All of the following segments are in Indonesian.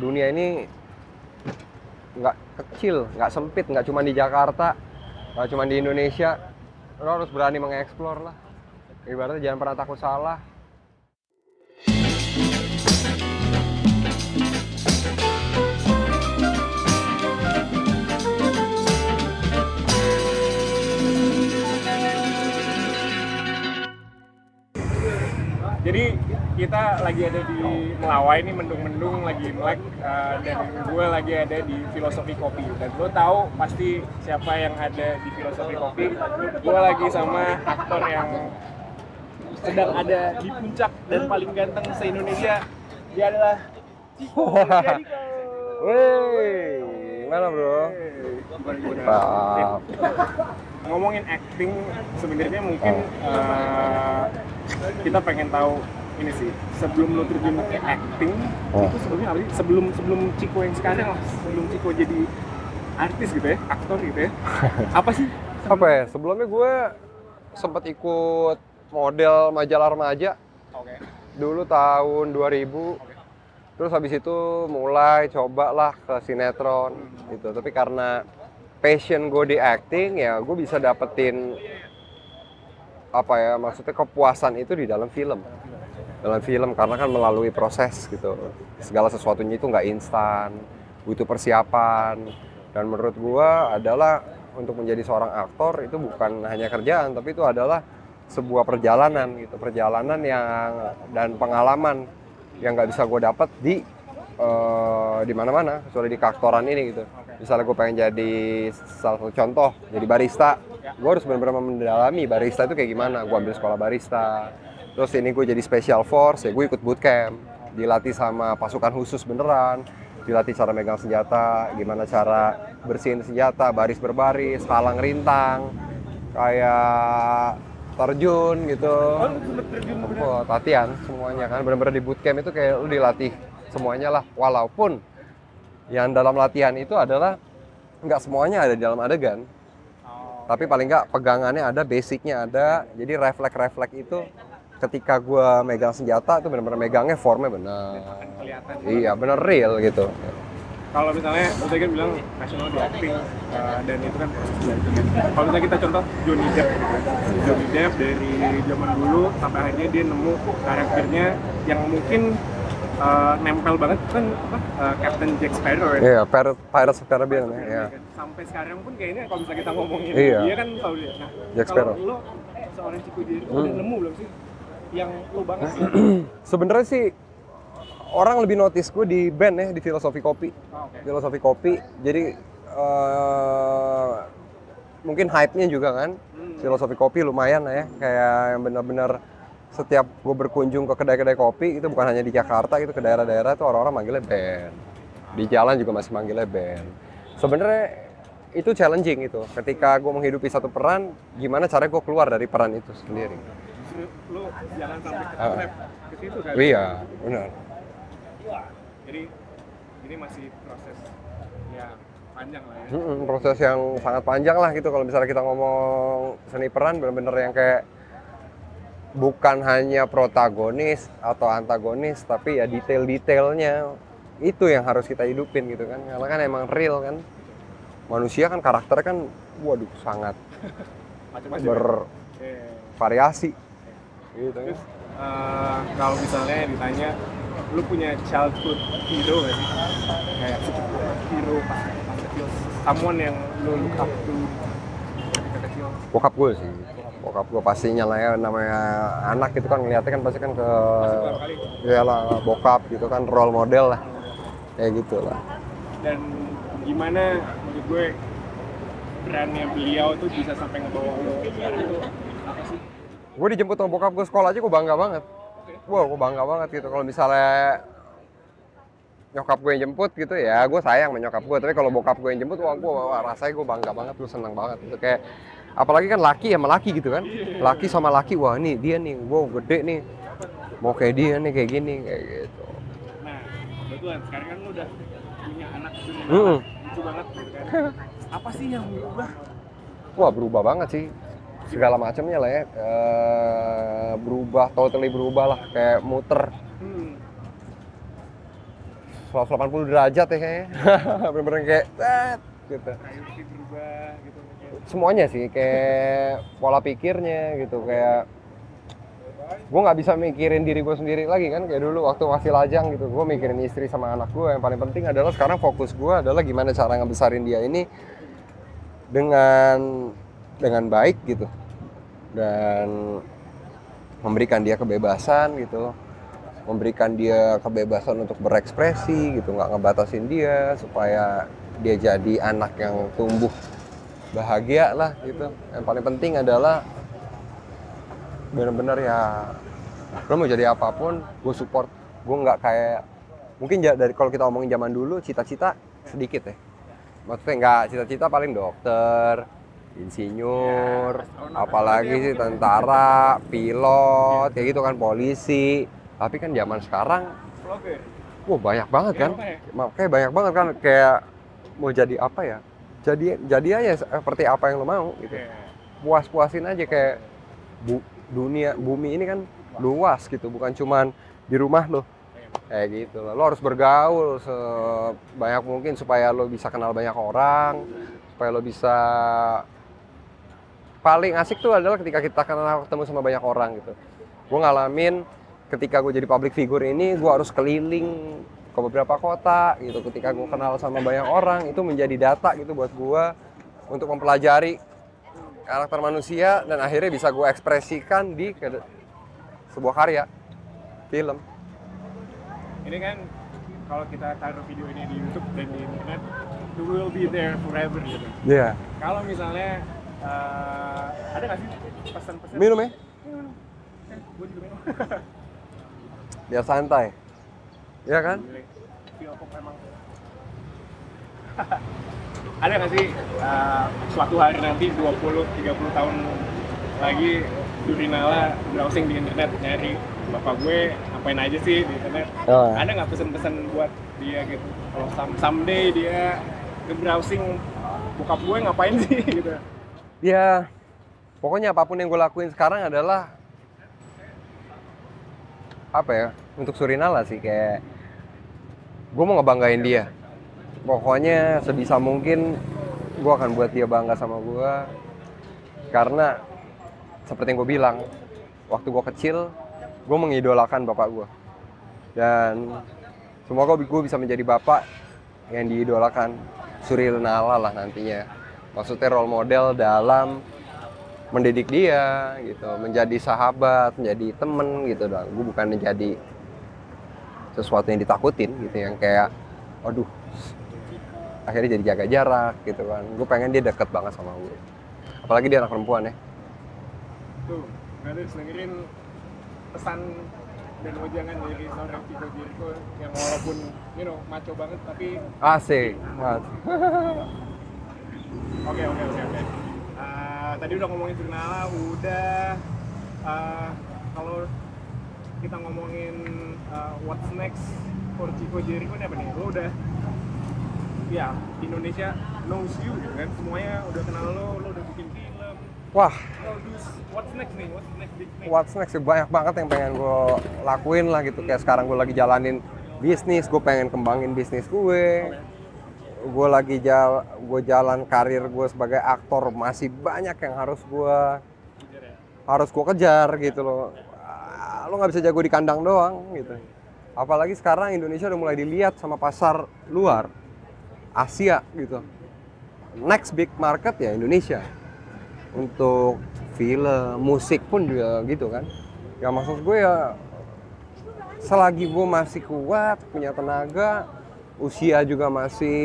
dunia ini nggak kecil, nggak sempit, nggak cuma di Jakarta, nggak cuma di Indonesia. Lo harus berani mengeksplor lah. Ibaratnya jangan pernah takut salah. Jadi kita lagi ada di Melawai ini mendung-mendung lagi melek uh, dan gue lagi ada di Filosofi Kopi dan lo tahu pasti siapa yang ada di Filosofi Kopi gue lagi sama aktor yang sedang ada di puncak dan paling ganteng se Indonesia dia adalah. Wih, gimana bro? Ngomongin acting sebenarnya mungkin uh, kita pengen tahu ini sih sebelum lo terjun ke acting Oh. itu sebelumnya apa sih? Sebelum sebelum Ciko yang sekarang lah sebelum Ciko jadi artis gitu ya aktor gitu ya. Apa sih? Apa ya? Sebelumnya gue sempat ikut model majalah remaja. Oke. Dulu tahun 2000 terus habis itu mulai coba lah ke sinetron gitu. Tapi karena passion gue di acting ya gue bisa dapetin apa ya maksudnya kepuasan itu di dalam film. Dalam film karena kan melalui proses gitu. Segala sesuatunya itu nggak instan butuh persiapan. Dan menurut gue adalah untuk menjadi seorang aktor itu bukan hanya kerjaan tapi itu adalah sebuah perjalanan gitu. Perjalanan yang dan pengalaman yang nggak bisa gue dapat di eh, di mana-mana kecuali di keaktoran ini gitu. Misalnya gue pengen jadi salah satu contoh jadi barista. Gue harus benar-benar mendalami barista itu kayak gimana. Gue ambil sekolah barista. Terus ini gue jadi special force ya gue ikut bootcamp. Dilatih sama pasukan khusus beneran. Dilatih cara megang senjata gimana cara bersihin senjata baris berbaris halang rintang kayak terjun gitu. Oh, latihan semuanya kan. Benar-benar di bootcamp itu kayak lu dilatih semuanya lah. Walaupun yang dalam latihan itu adalah nggak semuanya ada di dalam adegan. Tapi paling nggak pegangannya ada basicnya ada. Jadi refleks-refleks itu ketika gua megang senjata itu benar-benar megangnya formnya benar. Iya bener real gitu. Kalau misalnya tadi kan bilang nasional di acting uh, dan itu kan proses belajar kalau misalnya kita contoh Johnny Depp. Gitu kan. Johnny Depp dari zaman dulu sampai akhirnya dia nemu karakternya yang mungkin uh, nempel banget kan apa uh, Captain Jack Sparrow ya iya Pir- Pirates of Caribbean ya iya. sampai sekarang pun kayaknya kalau misalnya kita ngomongin Iya. dia kan selalu dia nah Jack kalau Sparrow. lo seorang Chico Jericho Hmm. udah nemu belum sih yang lo banget sebenarnya sih orang lebih notice gue di band ya di filosofi kopi oh, oke filosofi kopi jadi eh, mungkin hype-nya juga kan Hmm. filosofi kopi lumayan lah ya kayak yang benar-benar setiap gue berkunjung ke kedai-kedai kopi itu bukan hanya di Jakarta itu ke daerah-daerah itu orang-orang manggilnya band. Di jalan juga masih manggilnya band. Sebenarnya itu challenging itu ketika gue menghidupi satu peran gimana caranya gue keluar dari peran itu sendiri? Lo jangan sampai ke Ah. trap ke situ kan? Iya benar. Jadi ini masih proses yang panjang lah ya. Mm-mm, proses yang sangat panjang lah gitu. Kalau misalnya kita ngomong seni peran bener-bener yang kayak bukan hanya protagonis atau antagonis tapi ya detail-detailnya. Itu yang harus kita hidupin gitu kan. Karena kan emang real kan. Manusia kan karakternya kan waduh sangat ya. bervariasi. Gitu kan. Terus eh, kalau misalnya ditanya lu punya childhood hero gak sih? Kayak hero pas, pas kecil. Someone yang lu look up to ketika kecil. Bokap gue sih bokap gue pastinya lah ya namanya anak gitu kan ngeliatnya kan pasti kan ke ya lah bokap gitu kan role model lah. Kayak gitu lah dan gimana menurut gue perannya beliau tuh bisa sampai ngebawa lo sekarang itu? Apa sih? Gue dijemput sama bokap gue sekolah aja gue bangga banget. Wah gue bangga banget gitu. Kalau misalnya nyokap gue yang jemput gitu ya gue sayang sama nyokap gue tapi kalau bokap gue yang jemput wah gue wah, rasanya gue bangga banget gue seneng banget. Gitu kayak apalagi kan laki sama laki gitu kan. Laki sama laki wah nih dia nih wow gede nih. Mau kayak dia nih kayak gini kayak gitu. Nah kebetulan sekarang kan lu udah punya anak punya Mm-mm. anak lucu banget gitu kan. Apa sih yang berubah? Wah berubah banget sih. Segala macamnya lah ya. Eh, berubah totally berubah lah kayak muter. Hmm. 180 derajat ya kayaknya. Bener-bener kayak set, gitu. priority berubah gitu Semuanya sih kayak pola pikirnya gitu kayak gue nggak bisa mikirin diri gue sendiri lagi kan kayak dulu waktu masih lajang gitu gue mikirin istri sama anak gue yang paling penting adalah sekarang fokus gue adalah gimana cara ngebesarin dia ini dengan dengan baik gitu dan memberikan dia kebebasan gitu memberikan dia kebebasan untuk berekspresi gitu nggak ngebatasin dia supaya dia jadi anak yang tumbuh bahagia lah gitu. Yang paling penting adalah bener-bener ya lo mau jadi apa pun gue support. Gue nggak kayak mungkin dari kalau kita ngomongin zaman dulu cita-cita sedikit ya. Maksudnya nggak cita-cita paling dokter insinyur apalagi sih tentara pilot kayak gitu kan polisi. Tapi kan zaman sekarang wah banyak banget kan. Iya, makanya banyak banget kan kayak mau jadi apa ya jadi jadi aja seperti apa yang lo mau gitu Iya. puas-puasin aja kayak bu- dunia bumi ini kan luas gitu bukan cuman di rumah lo kayak gitu loh. lo harus bergaul sebanyak mungkin supaya lo bisa kenal banyak orang supaya lo bisa paling asik tuh adalah ketika kita kenal ketemu sama banyak orang gitu gue ngalamin ketika gue jadi public figure ini gue harus keliling ke beberapa kota gitu. Ketika gue kenal sama banyak orang itu menjadi data gitu buat gue untuk mempelajari karakter manusia dan akhirnya bisa gue ekspresikan di sebuah karya film. Ini kan kalau kita taruh video ini di YouTube dan di internet it will be there forever gitu. Iya. kalau misalnya eh, ada nggak sih pesan-pesan? Minum ya? Eh, gue juga minum. Biar santai Iya kan? Ada nggak sih eh, suatu hari nanti 20-30 tahun lagi Durinala browsing di internet nyari bapak gue ngapain aja sih di internet? Oh. ada nggak pesan-pesan buat dia gitu? Kalau some- someday dia ke browsing bokap gue ngapain sih gitu? Ya pokoknya apa pun yang gue lakuin sekarang adalah apa ya untuk Surinala sih kayak gue mau ngebanggain dia. Pokoknya sebisa mungkin gue akan buat dia bangga sama gue karena seperti yang gue bilang waktu gue kecil gue mengidolakan bapak gue dan semoga gue bisa menjadi bapak yang diidolakan Surinala lah nantinya. Maksudnya role model dalam mendidik dia gitu. Menjadi sahabat menjadi temen gitu dong gue bukan menjadi sesuatu yang ditakutin gitu yang kayak aduh akhirnya jadi jaga jarak gitu kan gue pengen dia deket banget sama gue apalagi dia anak perempuan ya tuh harus dengerin pesan dan wajangan dari seorang Chico Jericho yang walaupun you know maco banget tapi asik Mas. Oke oke oke oke. Eh, tadi udah ngomongin Surinala, udah eh, kalau kita ngomongin eh, what's next for Chico Jericho ini apa nih? Lo udah ya Indonesia knows you gitu kan, semuanya udah kenal lo, lo udah bikin film. wah Lo do what's next nih? What's next big thing? what's next banyak banget yang pengen gue lakuin lah gitu kayak sekarang gue lagi jalanin bisnis gue pengen kembangin bisnis gue gue lagi jal gue jalan karir gue sebagai aktor masih banyak yang harus gue ya. harus gue kejar gitu loh lo nggak bisa jago di kandang doang gitu. Apalagi sekarang Indonesia udah mulai dilihat sama pasar luar Asia gitu. Next big market ya Indonesia. Untuk film musik pun juga gitu kan. Ya maksud gue ya selagi gue masih kuat punya tenaga usia juga masih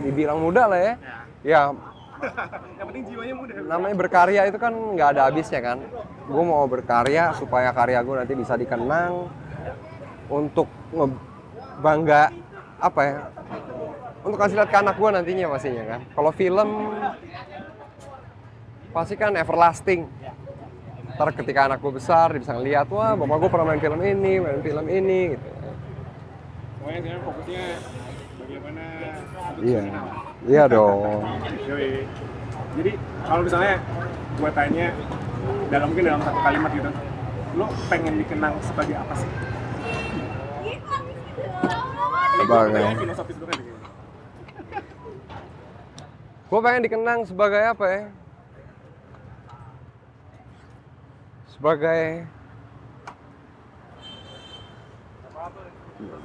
dibilang muda lah ya. Ya. Yang penting jiwanya muda. namanya berkarya itu kan nggak ada habisnya kan gue mau berkarya supaya karya gue nanti bisa dikenang untuk nge- bangga apa ya untuk kasih lihat ke anak gue nantinya pastinya kan. Kalau film pasti kan everlasting. Ntar ketika anak gue besar dia bisa ngeliat wah bapak gue pernah main film ini main film ini gitu. Pokoknya sekarang fokusnya bagaimana iya. Iya dong. Jadi kalau misalnya gue tanya dalam mungkin dalam satu kalimat gitu, lo pengen dikenang sebagai apa sih? Ya. Gue pengen dikenang sebagai apa ya? Sebagai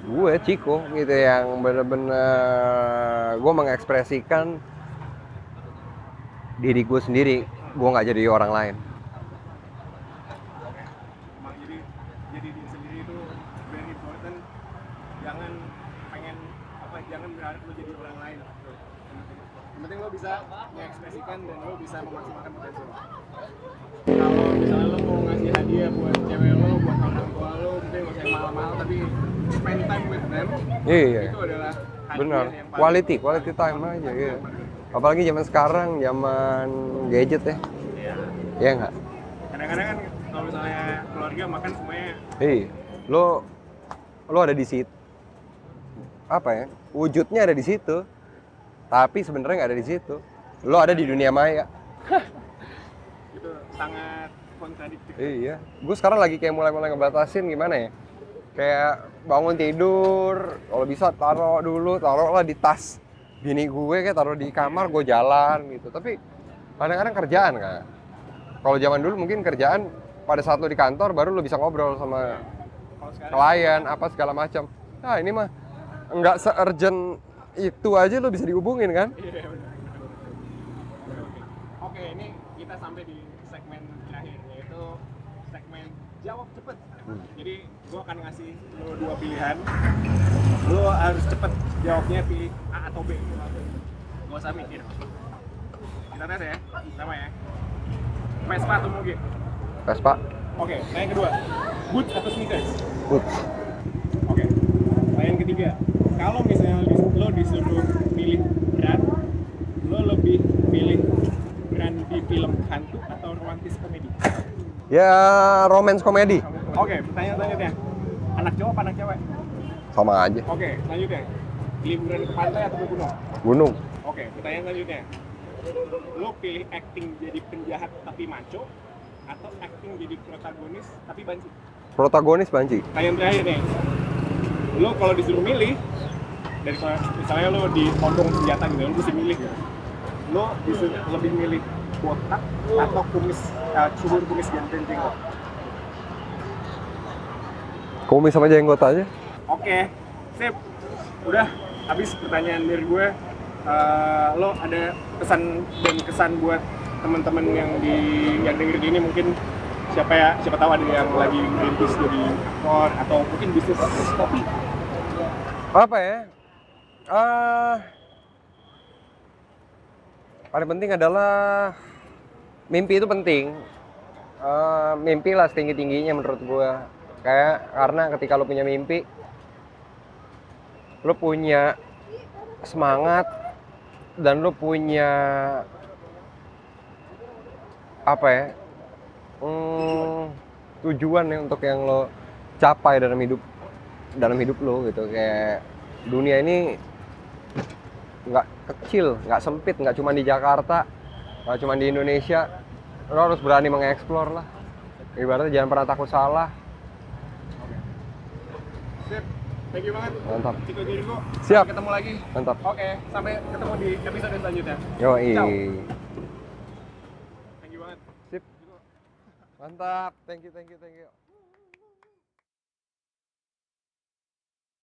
gue Ciko gitu yang bener-bener gue mengekspresikan diri gue sendiri gue nggak jadi orang lain Emang jadi jadi diri sendiri itu very important. Jangan pengen apa jangan berharap lo jadi orang lain. Yang penting lo bisa mengekspresikan dan lo bisa memaksimalkan potensi lo. Kalau misalnya lo mau ngasih hadiah buat cewek lo, buat orang tua lo, mungkin nggak usah mahal-mahal, tapi spend time with them. iya Itu adalah benar quality quality time aja gitu apalagi zaman sekarang zaman gadget ya Iya. Iya nggak Kadang-kadang kan kalau misalnya keluarga makan semuanya Iya, lo lo ada di situ. Apa ya? Wujudnya ada di situ. Tapi sebenarnya nggak ada di situ. Lo ada di dunia maya. itu sangat kontradiktif. Iya. Gue sekarang lagi kayak mulai-mulai ngebatasin gimana ya? Kayak bangun tidur, kalau bisa taruh dulu, taruhlah di tas bini gue kayak taruh di kamar gue jalan gitu. Tapi kadang-kadang kerjaan kan. Kalau zaman dulu mungkin kerjaan pada saat lo di kantor baru lo bisa ngobrol sama sekarang klien apa segala macam. Nah ini mah nggak se-urgent itu aja lo bisa dihubungin kan? Iya benar. Oke, ini kita sampai di segmen terakhir yaitu segmen jawab cepet. Hmm. Jadi gua akan ngasih lo dua pilihan. Lo harus cepet jawabnya pilih A atau B. Gak usah mikir. Kita tes ya, sama ya. Vespa atau moge? Vespa, Oke, pertanyaan kedua. Boots atau sneakers? Boots. Oke. Pertanyaan ketiga. Kalau misalnya lo disuruh pilih brand, lo lebih pilih brand di film hantu atau romantis komedi? Ya romance komedi Oke, pertanyaan selanjutnya. Anak cowok anak cewek? sama aja. Oke, selanjutnya. Liburan ke pantai atau ke gunung? Gunung. Oke, pertanyaan selanjutnya. Lo pilih acting jadi penjahat tapi maco atau acting jadi protagonis tapi banci? Protagonis banci. Pertanyaan terakhir nih. Lo kalau disuruh milih dari misalnya lo ditodong senjata gitu, lo mesti milih. Lo disuruh lebih milih botak atau kumis uh, cukur kumis ganten jenggot. Kumis sama jenggot aja. Oke, sip. Udah habis pertanyaan dari gue. Eh, lo ada pesan dan kesan buat teman-teman yang di yang dengerin ini mungkin siapa ya siapa tahu ada yang lagi merintis jadi aktor atau mungkin bisnis kopi Apa ya? Ah, paling penting adalah mimpi itu penting. Eh, mimpi lah setinggi tingginya menurut gua. Kayak karena ketika lo punya mimpi, lo punya semangat dan lo punya apa ya? Hmm, tujuan ya untuk yang lo capai dalam hidup dalam hidup lo gitu. Kayak dunia ini nggak kecil nggak sempit nggak cuma di Jakarta nggak cuma di Indonesia. Lo harus berani mengeksplor lah. Ibaratnya jangan pernah takut salah. Sip. Thank you banget. Mantap. Ciko Jericho Siap. Sampai ketemu lagi. Mantap. Oke sampai ketemu di episode selanjutnya. Yo Ciao. Iya. thank you banget sip mantap thank you